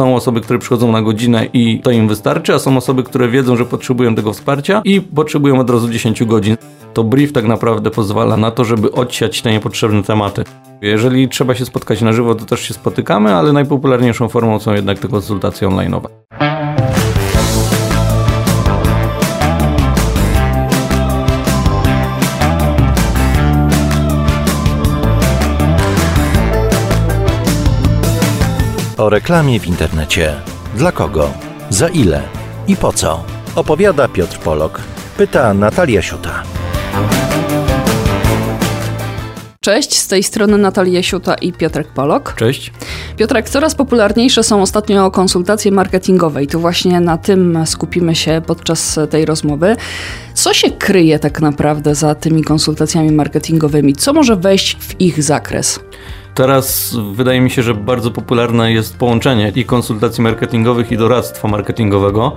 są osoby, które przychodzą na godzinę i to im wystarczy, a są osoby, które wiedzą, że potrzebują tego wsparcia i potrzebują od razu 10 godzin. To brief tak naprawdę pozwala na to, żeby odsiać te niepotrzebne tematy. Jeżeli trzeba się spotkać na żywo, to też się spotykamy, ale najpopularniejszą formą są jednak te konsultacje online'owe. O reklamie w internecie. Dla kogo? Za ile? I po co? Opowiada Piotr Polok. Pyta Natalia Siuta. Cześć, z tej strony Natalia Siuta i Piotrek Polok. Cześć. Piotrek, coraz popularniejsze są ostatnio konsultacje marketingowe i tu właśnie na tym skupimy się podczas tej rozmowy. Co się kryje tak naprawdę za tymi konsultacjami marketingowymi? Co może wejść w ich zakres? Teraz wydaje mi się, że bardzo popularne jest połączenie i konsultacji marketingowych, i doradztwa marketingowego.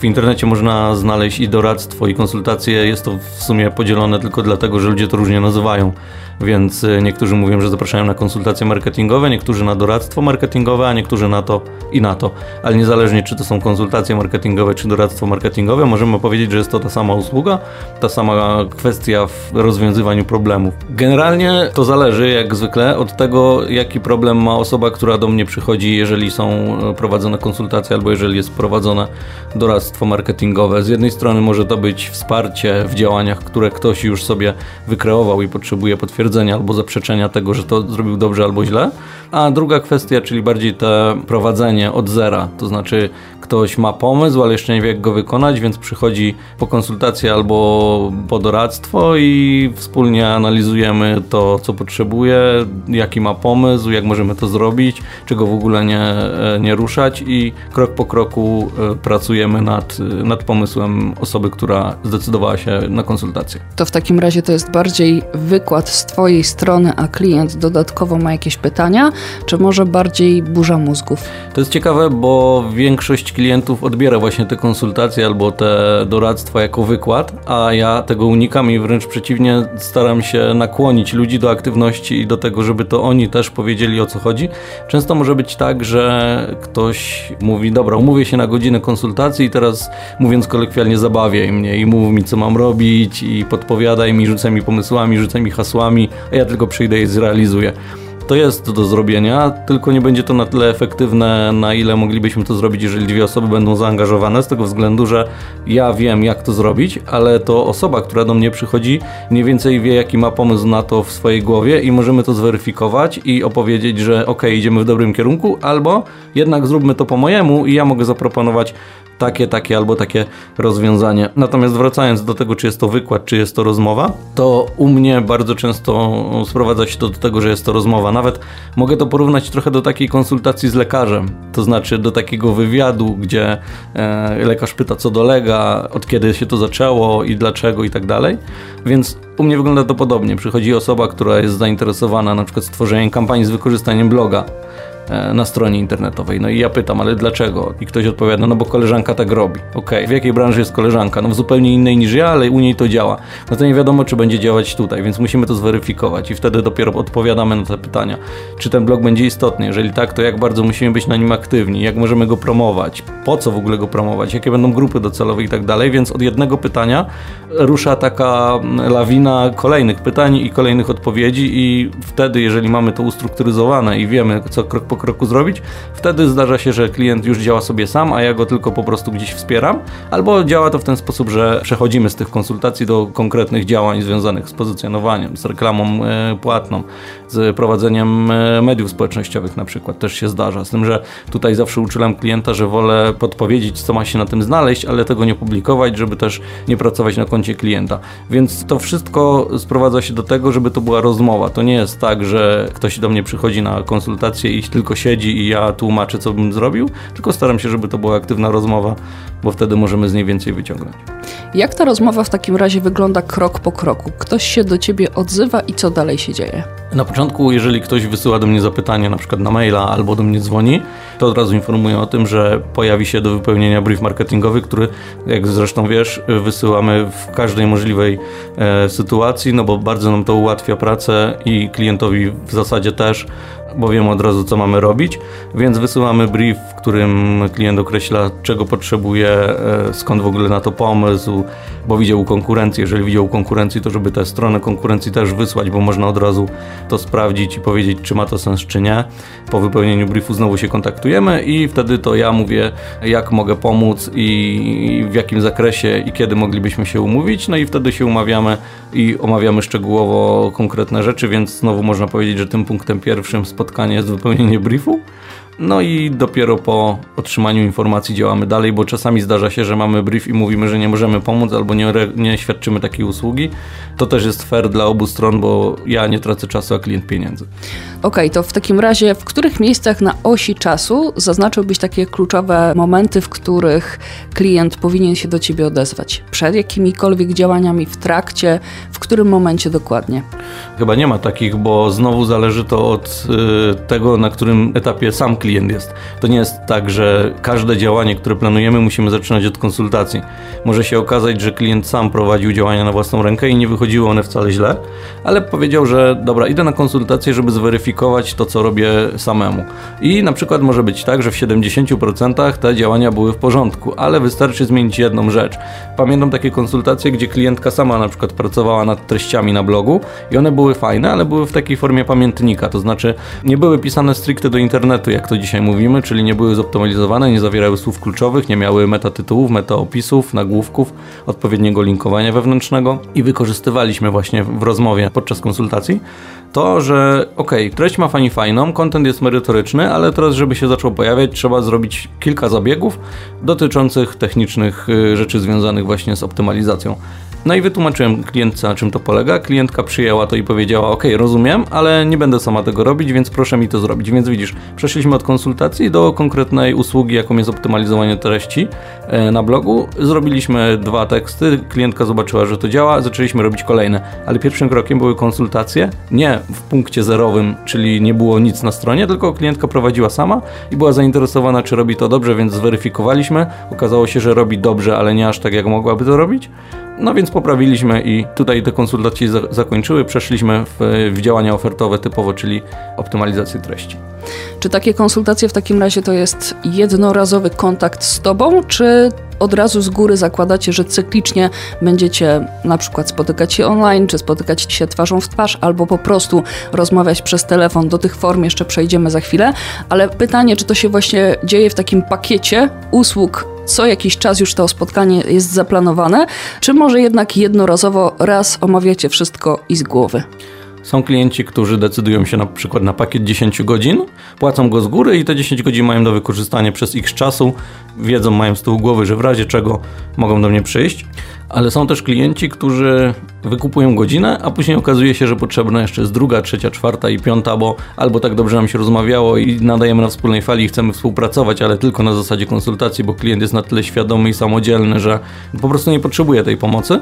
W internecie można znaleźć i doradztwo, i konsultacje. Jest to w sumie podzielone tylko dlatego, że ludzie to różnie nazywają. Więc e, niektórzy mówią, że zapraszają na konsultacje marketingowe, niektórzy na doradztwo marketingowe, a niektórzy na to i na to. Ale niezależnie, czy to są konsultacje marketingowe, czy doradztwo marketingowe, możemy powiedzieć, że jest to ta sama usługa, ta sama kwestia w rozwiązywaniu problemów. Generalnie to zależy, jak zwykle, od tego, jaki problem ma osoba, która do mnie przychodzi, jeżeli są e, prowadzone konsultacje, albo jeżeli jest prowadzone doradztwo marketingowe. Z jednej strony może to być wsparcie w działaniach, które ktoś już sobie wykreował i potrzebuje potwierdzenia potwierdzenia albo zaprzeczenia tego, że to zrobił dobrze albo źle. A druga kwestia, czyli bardziej te prowadzenie od zera, to znaczy ktoś ma pomysł, ale jeszcze nie wie jak go wykonać, więc przychodzi po konsultację albo po doradztwo i wspólnie analizujemy to, co potrzebuje, jaki ma pomysł, jak możemy to zrobić, czego w ogóle nie, nie ruszać i krok po kroku e, pracujemy nad, nad pomysłem osoby, która zdecydowała się na konsultację. To w takim razie to jest bardziej wykład z Twojej strony, a klient dodatkowo ma jakieś pytania, czy może bardziej burza mózgów? To jest ciekawe, bo większość klientów odbiera właśnie te konsultacje albo te doradztwa jako wykład, a ja tego unikam i wręcz przeciwnie staram się nakłonić ludzi do aktywności i do tego, żeby to oni też powiedzieli o co chodzi. Często może być tak, że ktoś mówi, dobra, umówię się na godzinę konsultacji i teraz mówiąc kolokwialnie zabawiaj mnie i mów mi co mam robić i podpowiadaj mi, rzucaj mi pomysłami, rzucaj mi hasłami, a ja tylko przyjdę i zrealizuję to jest do zrobienia, tylko nie będzie to na tyle efektywne, na ile moglibyśmy to zrobić, jeżeli dwie osoby będą zaangażowane, z tego względu, że ja wiem, jak to zrobić, ale to osoba, która do mnie przychodzi, mniej więcej wie, jaki ma pomysł na to w swojej głowie i możemy to zweryfikować i opowiedzieć, że ok, idziemy w dobrym kierunku, albo jednak zróbmy to po mojemu i ja mogę zaproponować takie, takie albo takie rozwiązanie. Natomiast wracając do tego, czy jest to wykład, czy jest to rozmowa, to u mnie bardzo często sprowadza się to do tego, że jest to rozmowa. Nawet mogę to porównać trochę do takiej konsultacji z lekarzem, to znaczy do takiego wywiadu, gdzie e, lekarz pyta, co dolega, od kiedy się to zaczęło i dlaczego i tak dalej. Więc u mnie wygląda to podobnie. Przychodzi osoba, która jest zainteresowana na przykład stworzeniem kampanii z wykorzystaniem bloga na stronie internetowej. No i ja pytam, ale dlaczego? I ktoś odpowiada, no bo koleżanka tak robi. Okej, okay. w jakiej branży jest koleżanka? No w zupełnie innej niż ja, ale u niej to działa. No to nie wiadomo, czy będzie działać tutaj, więc musimy to zweryfikować i wtedy dopiero odpowiadamy na te pytania. Czy ten blog będzie istotny? Jeżeli tak, to jak bardzo musimy być na nim aktywni? Jak możemy go promować? Po co w ogóle go promować? Jakie będą grupy docelowe i tak dalej? Więc od jednego pytania rusza taka lawina kolejnych pytań i kolejnych odpowiedzi i wtedy, jeżeli mamy to ustrukturyzowane i wiemy, co krok po kroku zrobić. Wtedy zdarza się, że klient już działa sobie sam, a ja go tylko po prostu gdzieś wspieram, albo działa to w ten sposób, że przechodzimy z tych konsultacji do konkretnych działań związanych z pozycjonowaniem, z reklamą e, płatną, z prowadzeniem e, mediów społecznościowych na przykład też się zdarza. Z tym, że tutaj zawsze uczulam klienta, że wolę podpowiedzieć, co ma się na tym znaleźć, ale tego nie publikować, żeby też nie pracować na koncie klienta. Więc to wszystko sprowadza się do tego, żeby to była rozmowa. To nie jest tak, że ktoś do mnie przychodzi na konsultację i tylko tylko siedzi i ja tłumaczę, co bym zrobił, tylko staram się, żeby to była aktywna rozmowa, bo wtedy możemy z niej więcej wyciągnąć. Jak ta rozmowa w takim razie wygląda krok po kroku? Ktoś się do ciebie odzywa i co dalej się dzieje? Na początku, jeżeli ktoś wysyła do mnie zapytanie, na przykład na maila albo do mnie dzwoni, to od razu informuję o tym, że pojawi się do wypełnienia brief marketingowy, który, jak zresztą wiesz, wysyłamy w każdej możliwej e, sytuacji, no bo bardzo nam to ułatwia pracę i klientowi w zasadzie też, bo wiemy od razu, co mamy robić, więc wysyłamy brief, w którym klient określa, czego potrzebuje, e, skąd w ogóle na to pomysł, bo widział konkurencję. Jeżeli widział konkurencji, to żeby tę stronę konkurencji też wysłać, bo można od razu to sprawdzić i powiedzieć, czy ma to sens, czy nie. Po wypełnieniu briefu znowu się kontaktujemy i wtedy to ja mówię, jak mogę pomóc i w jakim zakresie i kiedy moglibyśmy się umówić. No i wtedy się umawiamy i omawiamy szczegółowo konkretne rzeczy, więc znowu można powiedzieć, że tym punktem pierwszym spotkania jest wypełnienie briefu. No i dopiero po otrzymaniu informacji działamy dalej, bo czasami zdarza się, że mamy brief i mówimy, że nie możemy pomóc albo nie, nie świadczymy takiej usługi. To też jest fair dla obu stron, bo ja nie tracę czasu, a klient pieniędzy. Okej, okay, to w takim razie w których miejscach na osi czasu zaznaczyłbyś takie kluczowe momenty, w których klient powinien się do Ciebie odezwać? Przed jakimikolwiek działaniami, w trakcie, w którym momencie dokładnie? Chyba nie ma takich, bo znowu zależy to od y, tego, na którym etapie sam klient jest. To nie jest tak, że każde działanie, które planujemy, musimy zaczynać od konsultacji. Może się okazać, że klient sam prowadził działania na własną rękę i nie wychodziły one wcale źle, ale powiedział, że dobra, idę na konsultację, żeby zweryfikować to, co robię samemu. I na przykład może być tak, że w 70% te działania były w porządku, ale wystarczy zmienić jedną rzecz. Pamiętam takie konsultacje, gdzie klientka sama na przykład pracowała nad treściami na blogu i one były fajne, ale były w takiej formie pamiętnika, to znaczy nie były pisane stricte do internetu, jak to dzisiaj mówimy, czyli nie były zoptymalizowane, nie zawierały słów kluczowych, nie miały metatytułów, metaopisów, nagłówków, odpowiedniego linkowania wewnętrznego i wykorzystywaliśmy właśnie w rozmowie podczas konsultacji to, że ok, treść ma fani fajną, kontent jest merytoryczny, ale teraz, żeby się zaczął pojawiać, trzeba zrobić kilka zabiegów dotyczących technicznych y, rzeczy związanych właśnie z optymalizacją. No i wytłumaczyłem klientce, na czym to polega. Klientka przyjęła to i powiedziała: OK, rozumiem, ale nie będę sama tego robić, więc proszę mi to zrobić. Więc widzisz, przeszliśmy od konsultacji do konkretnej usługi, jaką jest optymalizowanie treści e, na blogu. Zrobiliśmy dwa teksty, klientka zobaczyła, że to działa, zaczęliśmy robić kolejne. Ale pierwszym krokiem były konsultacje, nie w punkcie zerowym, czyli nie było nic na stronie, tylko klientka prowadziła sama i była zainteresowana, czy robi to dobrze, więc zweryfikowaliśmy. Okazało się, że robi dobrze, ale nie aż tak, jak mogłaby to robić. No więc poprawiliśmy i tutaj te konsultacje zakończyły. Przeszliśmy w, w działania ofertowe typowo, czyli optymalizację treści. Czy takie konsultacje w takim razie to jest jednorazowy kontakt z Tobą, czy od razu z góry zakładacie, że cyklicznie będziecie na przykład spotykać się online, czy spotykać się twarzą w twarz, albo po prostu rozmawiać przez telefon. Do tych form jeszcze przejdziemy za chwilę, ale pytanie, czy to się właśnie dzieje w takim pakiecie usług co jakiś czas już to spotkanie jest zaplanowane, czy może jednak jednorazowo raz omawiacie wszystko i z głowy? Są klienci, którzy decydują się na przykład na pakiet 10 godzin, płacą go z góry i te 10 godzin mają do wykorzystania przez x czasu, wiedzą, mają z tyłu głowy, że w razie czego mogą do mnie przyjść ale są też klienci, którzy wykupują godzinę, a później okazuje się, że potrzebna jeszcze jest druga, trzecia, czwarta i piąta, bo albo tak dobrze nam się rozmawiało i nadajemy na wspólnej fali i chcemy współpracować, ale tylko na zasadzie konsultacji, bo klient jest na tyle świadomy i samodzielny, że po prostu nie potrzebuje tej pomocy,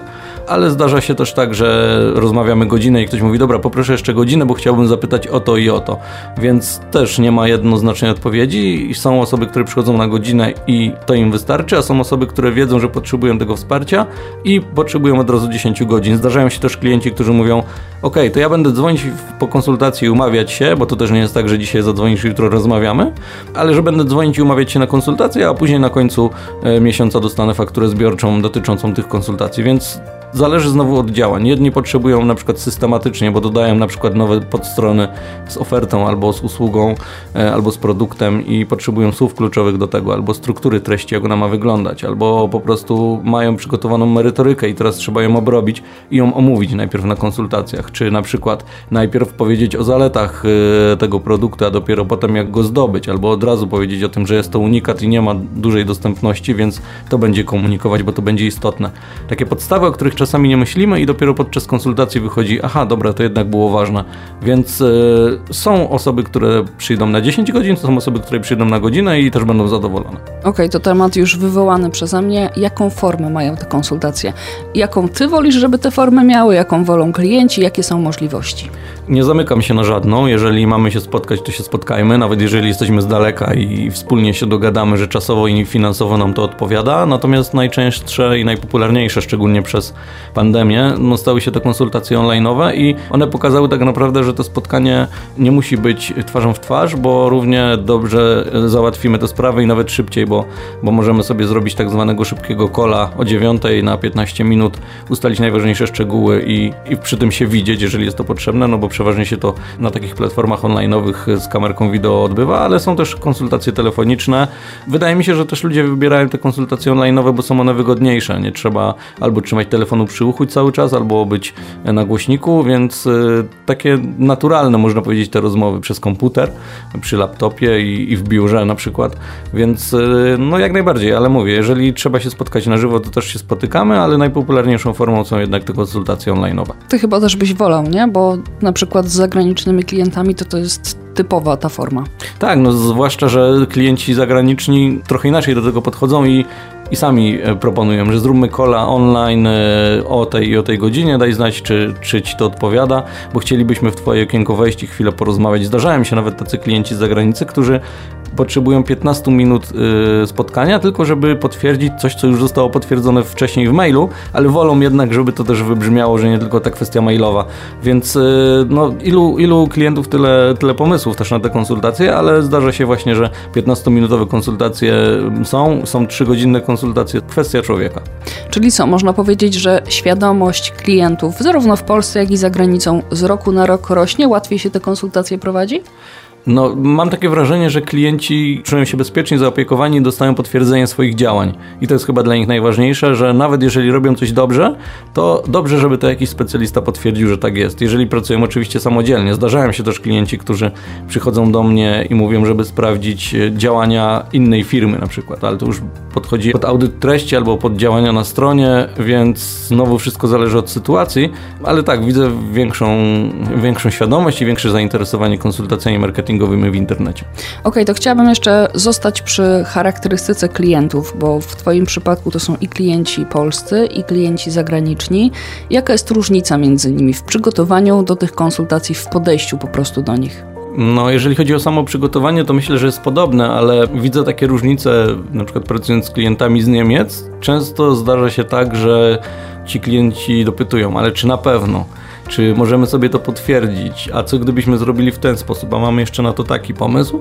ale zdarza się też tak, że rozmawiamy godzinę i ktoś mówi, dobra, poproszę jeszcze godzinę, bo chciałbym zapytać o to i o to, więc też nie ma jednoznacznej odpowiedzi są osoby, które przychodzą na godzinę i to im wystarczy, a są osoby, które wiedzą, że potrzebują tego wsparcia, i potrzebują od razu 10 godzin. Zdarzają się też klienci, którzy mówią: OK, to ja będę dzwonić po konsultacji i umawiać się, bo to też nie jest tak, że dzisiaj zadzwonisz, jutro rozmawiamy, ale że będę dzwonić i umawiać się na konsultację, a później na końcu e, miesiąca dostanę fakturę zbiorczą dotyczącą tych konsultacji. Więc Zależy znowu od działań. Jedni potrzebują na przykład systematycznie, bo dodają na przykład nowe podstrony z ofertą albo z usługą, e, albo z produktem i potrzebują słów kluczowych do tego, albo struktury treści, jak ona ma wyglądać, albo po prostu mają przygotowaną merytorykę i teraz trzeba ją obrobić i ją omówić najpierw na konsultacjach, czy na przykład najpierw powiedzieć o zaletach e, tego produktu, a dopiero potem jak go zdobyć, albo od razu powiedzieć o tym, że jest to unikat i nie ma dużej dostępności, więc to będzie komunikować, bo to będzie istotne. Takie podstawy, o których czasami nie myślimy i dopiero podczas konsultacji wychodzi, aha, dobra, to jednak było ważne. Więc y, są osoby, które przyjdą na 10 godzin, to są osoby, które przyjdą na godzinę i też będą zadowolone. Okej, okay, to temat już wywołany przeze mnie. Jaką formę mają te konsultacje? Jaką ty wolisz, żeby te formy miały? Jaką wolą klienci? Jakie są możliwości? Nie zamykam się na żadną. Jeżeli mamy się spotkać, to się spotkajmy, nawet jeżeli jesteśmy z daleka i wspólnie się dogadamy, że czasowo i finansowo nam to odpowiada. Natomiast najczęstsze i najpopularniejsze, szczególnie przez pandemię, no stały się te konsultacje online'owe i one pokazały tak naprawdę, że to spotkanie nie musi być twarzą w twarz, bo równie dobrze załatwimy tę sprawę i nawet szybciej, bo, bo możemy sobie zrobić tak zwanego szybkiego kola o 9 na 15 minut, ustalić najważniejsze szczegóły i, i przy tym się widzieć, jeżeli jest to potrzebne, no bo przeważnie się to na takich platformach online'owych z kamerką wideo odbywa, ale są też konsultacje telefoniczne. Wydaje mi się, że też ludzie wybierają te konsultacje online'owe, bo są one wygodniejsze. Nie trzeba albo trzymać telefonu przy uchu cały czas, albo być na głośniku, więc y, takie naturalne, można powiedzieć, te rozmowy przez komputer, przy laptopie i, i w biurze na przykład. Więc y, no jak najbardziej, ale mówię, jeżeli trzeba się spotkać na żywo, to też się spotykamy, ale najpopularniejszą formą są jednak te konsultacje online'owe. Ty chyba też byś wolał, nie? Bo na przykład z zagranicznymi klientami to to jest typowa ta forma. Tak, no zwłaszcza, że klienci zagraniczni trochę inaczej do tego podchodzą i i sami e, proponują, że zróbmy kola online e, o tej i o tej godzinie, daj znać, czy, czy Ci to odpowiada, bo chcielibyśmy w Twoje okienko wejść i chwilę porozmawiać. Zdarzają się nawet tacy klienci z zagranicy, którzy potrzebują 15 minut y, spotkania, tylko żeby potwierdzić coś, co już zostało potwierdzone wcześniej w mailu, ale wolą jednak, żeby to też wybrzmiało, że nie tylko ta kwestia mailowa. Więc y, no, ilu, ilu klientów, tyle, tyle pomysłów też na te konsultacje, ale zdarza się właśnie, że 15-minutowe konsultacje są, są 3-godzinne konsultacje, kwestia człowieka. Czyli co, można powiedzieć, że świadomość klientów, zarówno w Polsce, jak i za granicą, z roku na rok rośnie, łatwiej się te konsultacje prowadzi? No, mam takie wrażenie, że klienci czują się bezpiecznie zaopiekowani i dostają potwierdzenie swoich działań. I to jest chyba dla nich najważniejsze, że nawet jeżeli robią coś dobrze, to dobrze, żeby to jakiś specjalista potwierdził, że tak jest. Jeżeli pracują oczywiście samodzielnie. Zdarzają się też klienci, którzy przychodzą do mnie i mówią, żeby sprawdzić e, działania innej firmy na przykład, ale to już podchodzi pod audyt treści albo pod działania na stronie, więc znowu wszystko zależy od sytuacji, ale tak, widzę większą, większą świadomość i większe zainteresowanie konsultacjami marketingowymi marketingowymi w internecie. Okej, okay, to chciałabym jeszcze zostać przy charakterystyce klientów, bo w Twoim przypadku to są i klienci polscy, i klienci zagraniczni. Jaka jest różnica między nimi w przygotowaniu do tych konsultacji, w podejściu po prostu do nich? No, jeżeli chodzi o samo przygotowanie, to myślę, że jest podobne, ale widzę takie różnice, na przykład pracując z klientami z Niemiec, często zdarza się tak, że ci klienci dopytują, ale czy na pewno? Czy możemy sobie to potwierdzić? A co gdybyśmy zrobili w ten sposób? A mamy jeszcze na to taki pomysł?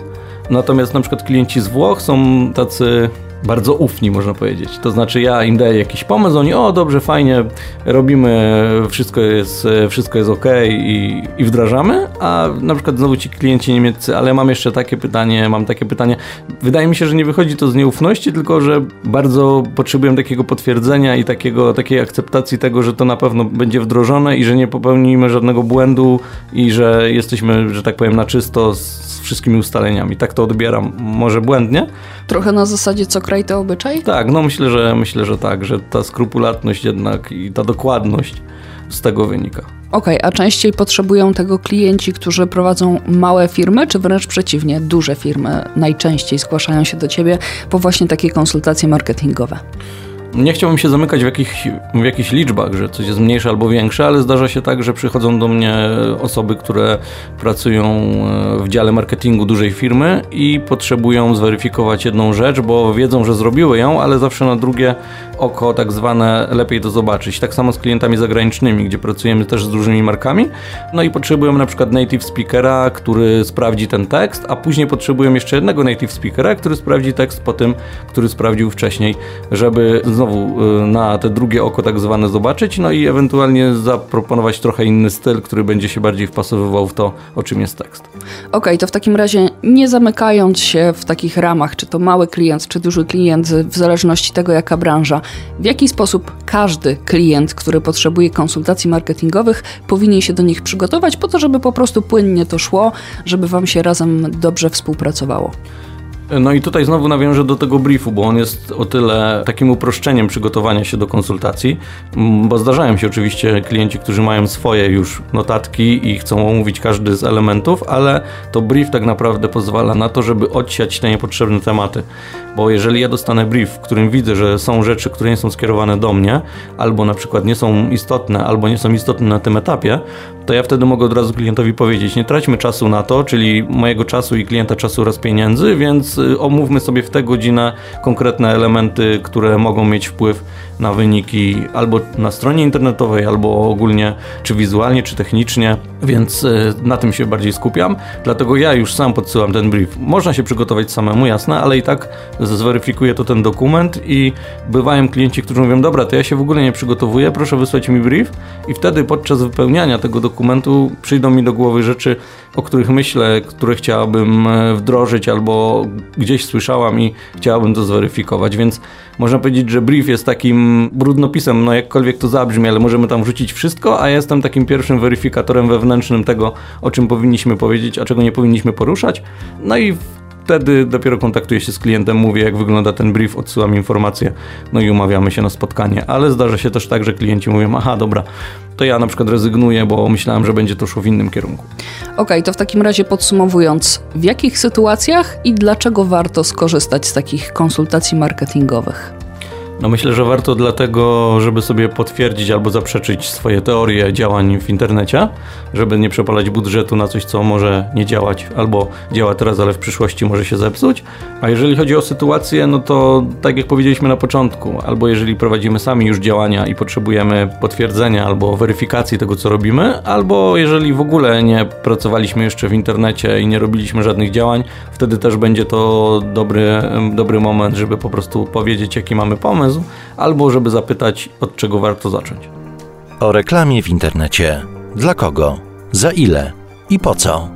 Natomiast na przykład klienci z Włoch są tacy bardzo ufni, można powiedzieć. To znaczy, ja im daję jakiś pomysł, oni, o dobrze, fajnie, robimy, wszystko jest, wszystko jest ok i, i wdrażamy, a na przykład znowu ci klienci niemieccy, ale mam jeszcze takie pytanie, mam takie pytanie. Wydaje mi się, że nie wychodzi to z nieufności, tylko że bardzo potrzebuję takiego potwierdzenia i takiego, takiej akceptacji tego, że to na pewno będzie wdrożone i że nie popełnimy żadnego błędu i że jesteśmy, że tak powiem, na czysto z wszystkimi ustaleniami. Tak to odbieram, może błędnie. Trochę na zasadzie co kraj to obyczaj? Tak, no myślę, że myślę, że tak, że ta skrupulatność jednak i ta dokładność z tego wynika. Okej, okay, a częściej potrzebują tego klienci, którzy prowadzą małe firmy, czy wręcz przeciwnie, duże firmy najczęściej zgłaszają się do ciebie po właśnie takie konsultacje marketingowe? Nie chciałbym się zamykać w jakichś, w jakichś liczbach, że coś jest mniejsze albo większe, ale zdarza się tak, że przychodzą do mnie osoby, które pracują e, w dziale marketingu dużej firmy i potrzebują zweryfikować jedną rzecz, bo wiedzą, że zrobiły ją, ale zawsze na drugie oko tak zwane lepiej to zobaczyć. Tak samo z klientami zagranicznymi, gdzie pracujemy też z dużymi markami. No i potrzebujemy na przykład native speakera, który sprawdzi ten tekst, a później potrzebujemy jeszcze jednego native speakera, który sprawdzi tekst po tym, który sprawdził wcześniej, żeby znowu y, na te drugie oko tak zwane zobaczyć, no i ewentualnie zaproponować trochę inny styl, który będzie się bardziej wpasowywał w to, o czym jest tekst. Okej, okay, to w takim razie nie zamykając się w takich ramach, czy to mały klient, czy duży klient, w zależności tego jaka branża, w jaki sposób każdy klient, który potrzebuje konsultacji marketingowych, powinien się do nich przygotować po to, żeby po prostu płynnie to szło, żeby Wam się razem dobrze współpracowało. No i tutaj znowu nawiążę do tego briefu, bo on jest o tyle takim uproszczeniem przygotowania się do konsultacji, bo zdarzają się oczywiście klienci, którzy mają swoje już notatki i chcą omówić każdy z elementów, ale to brief tak naprawdę pozwala na to, żeby odsiać te niepotrzebne tematy. Bo jeżeli ja dostanę brief, w którym widzę, że są rzeczy, które nie są skierowane do mnie, albo na przykład nie są istotne, albo nie są istotne na tym etapie, to ja wtedy mogę od razu klientowi powiedzieć, nie traćmy czasu na to, czyli mojego czasu i klienta czasu oraz pieniędzy, więc omówmy sobie w tę godzinę konkretne elementy, które mogą mieć wpływ na wyniki albo na stronie internetowej, albo ogólnie, czy wizualnie, czy technicznie, więc y, na tym się bardziej skupiam. Dlatego ja już sam podsyłam ten brief. Można się przygotować samemu, jasne, ale i tak zweryfikuję to ten dokument i bywają klienci, którzy mówią, dobra, to ja się w ogóle nie przygotowuję, proszę wysłać mi brief i wtedy podczas wypełniania tego dokumentu przyjdą mi do głowy rzeczy, o których myślę, które chciałabym e, wdrożyć albo gdzieś słyszałam i chciałabym to zweryfikować, więc można powiedzieć, że brief jest takim brudnopisem, no jakkolwiek to zabrzmi, ale możemy tam wrzucić wszystko, a jestem takim pierwszym weryfikatorem wewnętrznym tego, o czym powinniśmy powiedzieć, a czego nie powinniśmy poruszać. No i wtedy dopiero kontaktuję się z klientem, mówię jak wygląda ten brief, odsyłam informacje, no i umawiamy się na spotkanie. Ale zdarza się też tak, że klienci mówią, aha, dobra, to ja na przykład rezygnuję, bo myślałem, że będzie to szło w innym kierunku. Okej, okay, to w takim razie podsumowując, w jakich sytuacjach i dlaczego warto skorzystać z takich konsultacji marketingowych? No myślę, że warto dlatego, żeby sobie potwierdzić albo zaprzeczyć swoje teorie działań w internecie, żeby nie przepalać budżetu na coś, co może nie działać, albo działa teraz, ale w przyszłości może się zepsuć. A jeżeli chodzi o sytuację, no to tak jak powiedzieliśmy na początku, albo jeżeli prowadzimy sami już działania i potrzebujemy potwierdzenia albo weryfikacji tego, co robimy, albo jeżeli w ogóle nie pracowaliśmy jeszcze w internecie i nie robiliśmy żadnych działań, wtedy też będzie to dobry, dobry moment, żeby po prostu powiedzieć, jaki mamy pomysł pomysł, albo żeby zapytać, od czego warto zacząć. O reklamie w internecie. Dla kogo? Za ile? I po co?